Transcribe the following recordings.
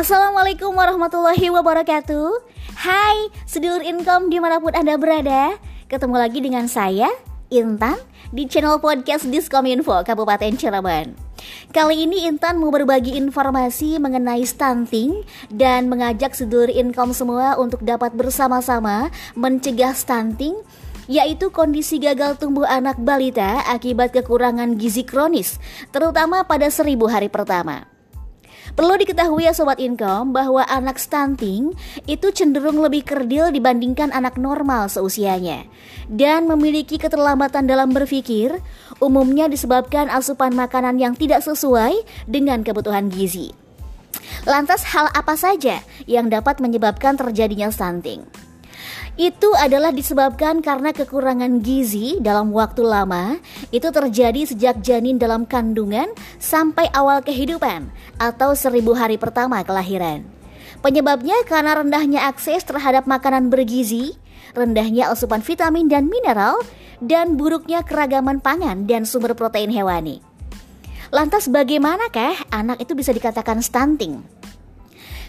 Assalamualaikum warahmatullahi wabarakatuh. Hai, sedulur income di mana pun Anda berada. Ketemu lagi dengan saya, Intan Di channel podcast Diskominfo Kabupaten Cirebon. Kali ini Intan mau berbagi informasi mengenai stunting Dan mengajak sedulur income semua untuk dapat bersama-sama mencegah stunting yaitu kondisi gagal tumbuh anak balita akibat kekurangan gizi kronis, terutama pada seribu hari pertama. Perlu diketahui ya sobat income bahwa anak stunting itu cenderung lebih kerdil dibandingkan anak normal seusianya dan memiliki keterlambatan dalam berpikir umumnya disebabkan asupan makanan yang tidak sesuai dengan kebutuhan gizi. Lantas hal apa saja yang dapat menyebabkan terjadinya stunting? Itu adalah disebabkan karena kekurangan gizi dalam waktu lama itu terjadi sejak janin dalam kandungan sampai awal kehidupan atau seribu hari pertama kelahiran. Penyebabnya karena rendahnya akses terhadap makanan bergizi, rendahnya asupan vitamin dan mineral, dan buruknya keragaman pangan dan sumber protein hewani. Lantas bagaimanakah anak itu bisa dikatakan stunting?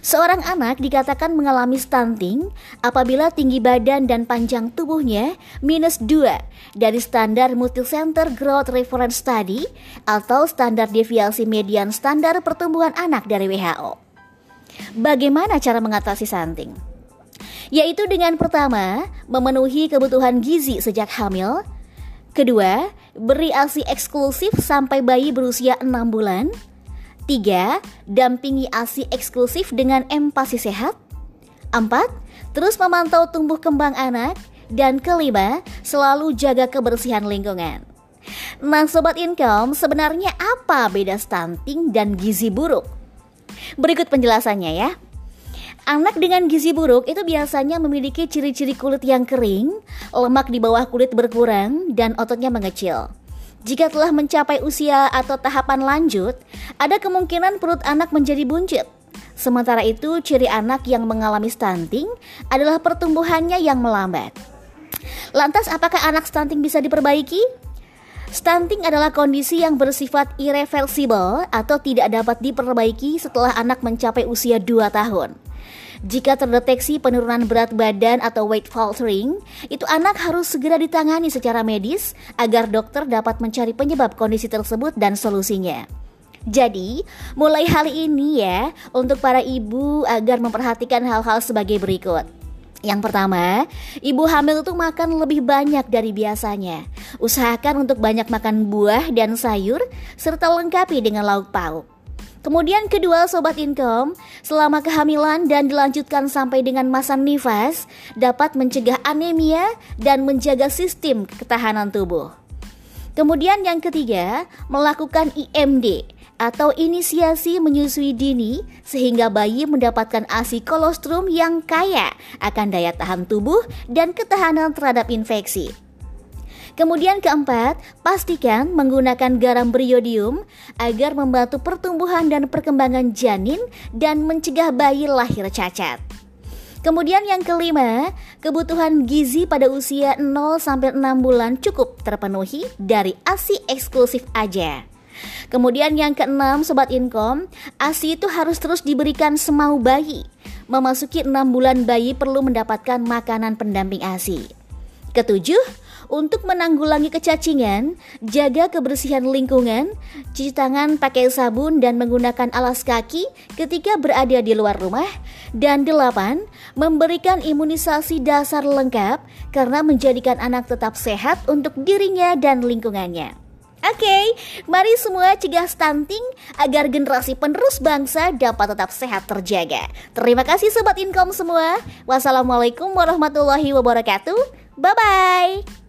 Seorang anak dikatakan mengalami stunting apabila tinggi badan dan panjang tubuhnya minus 2 dari standar Multicenter Growth Reference Study atau standar deviasi median standar pertumbuhan anak dari WHO. Bagaimana cara mengatasi stunting? Yaitu dengan pertama, memenuhi kebutuhan gizi sejak hamil, kedua, beri ASI eksklusif sampai bayi berusia 6 bulan, Tiga, dampingi ASI eksklusif dengan empasi sehat. Empat, terus memantau tumbuh kembang anak. Dan kelima, selalu jaga kebersihan lingkungan. Nah Sobat Income, sebenarnya apa beda stunting dan gizi buruk? Berikut penjelasannya ya. Anak dengan gizi buruk itu biasanya memiliki ciri-ciri kulit yang kering, lemak di bawah kulit berkurang, dan ototnya mengecil. Jika telah mencapai usia atau tahapan lanjut, ada kemungkinan perut anak menjadi buncit. Sementara itu, ciri anak yang mengalami stunting adalah pertumbuhannya yang melambat. Lantas, apakah anak stunting bisa diperbaiki? Stunting adalah kondisi yang bersifat irreversible atau tidak dapat diperbaiki setelah anak mencapai usia 2 tahun. Jika terdeteksi penurunan berat badan atau weight faltering, itu anak harus segera ditangani secara medis agar dokter dapat mencari penyebab kondisi tersebut dan solusinya. Jadi, mulai hari ini ya, untuk para ibu agar memperhatikan hal-hal sebagai berikut. Yang pertama, ibu hamil itu makan lebih banyak dari biasanya. Usahakan untuk banyak makan buah dan sayur, serta lengkapi dengan lauk pauk. Kemudian kedua sobat income, selama kehamilan dan dilanjutkan sampai dengan masa nifas dapat mencegah anemia dan menjaga sistem ketahanan tubuh. Kemudian yang ketiga, melakukan IMD atau inisiasi menyusui dini sehingga bayi mendapatkan ASI kolostrum yang kaya akan daya tahan tubuh dan ketahanan terhadap infeksi. Kemudian keempat, pastikan menggunakan garam beriodium agar membantu pertumbuhan dan perkembangan janin dan mencegah bayi lahir cacat. Kemudian yang kelima, kebutuhan gizi pada usia 0 6 bulan cukup terpenuhi dari ASI eksklusif aja. Kemudian yang keenam Sobat Income ASI itu harus terus diberikan semau bayi Memasuki 6 bulan bayi perlu mendapatkan makanan pendamping ASI Ketujuh untuk menanggulangi kecacingan, jaga kebersihan lingkungan, cuci tangan pakai sabun dan menggunakan alas kaki ketika berada di luar rumah. Dan delapan, memberikan imunisasi dasar lengkap karena menjadikan anak tetap sehat untuk dirinya dan lingkungannya. Oke, okay, mari semua cegah stunting agar generasi penerus bangsa dapat tetap sehat terjaga. Terima kasih sobat income semua. Wassalamualaikum warahmatullahi wabarakatuh. Bye bye.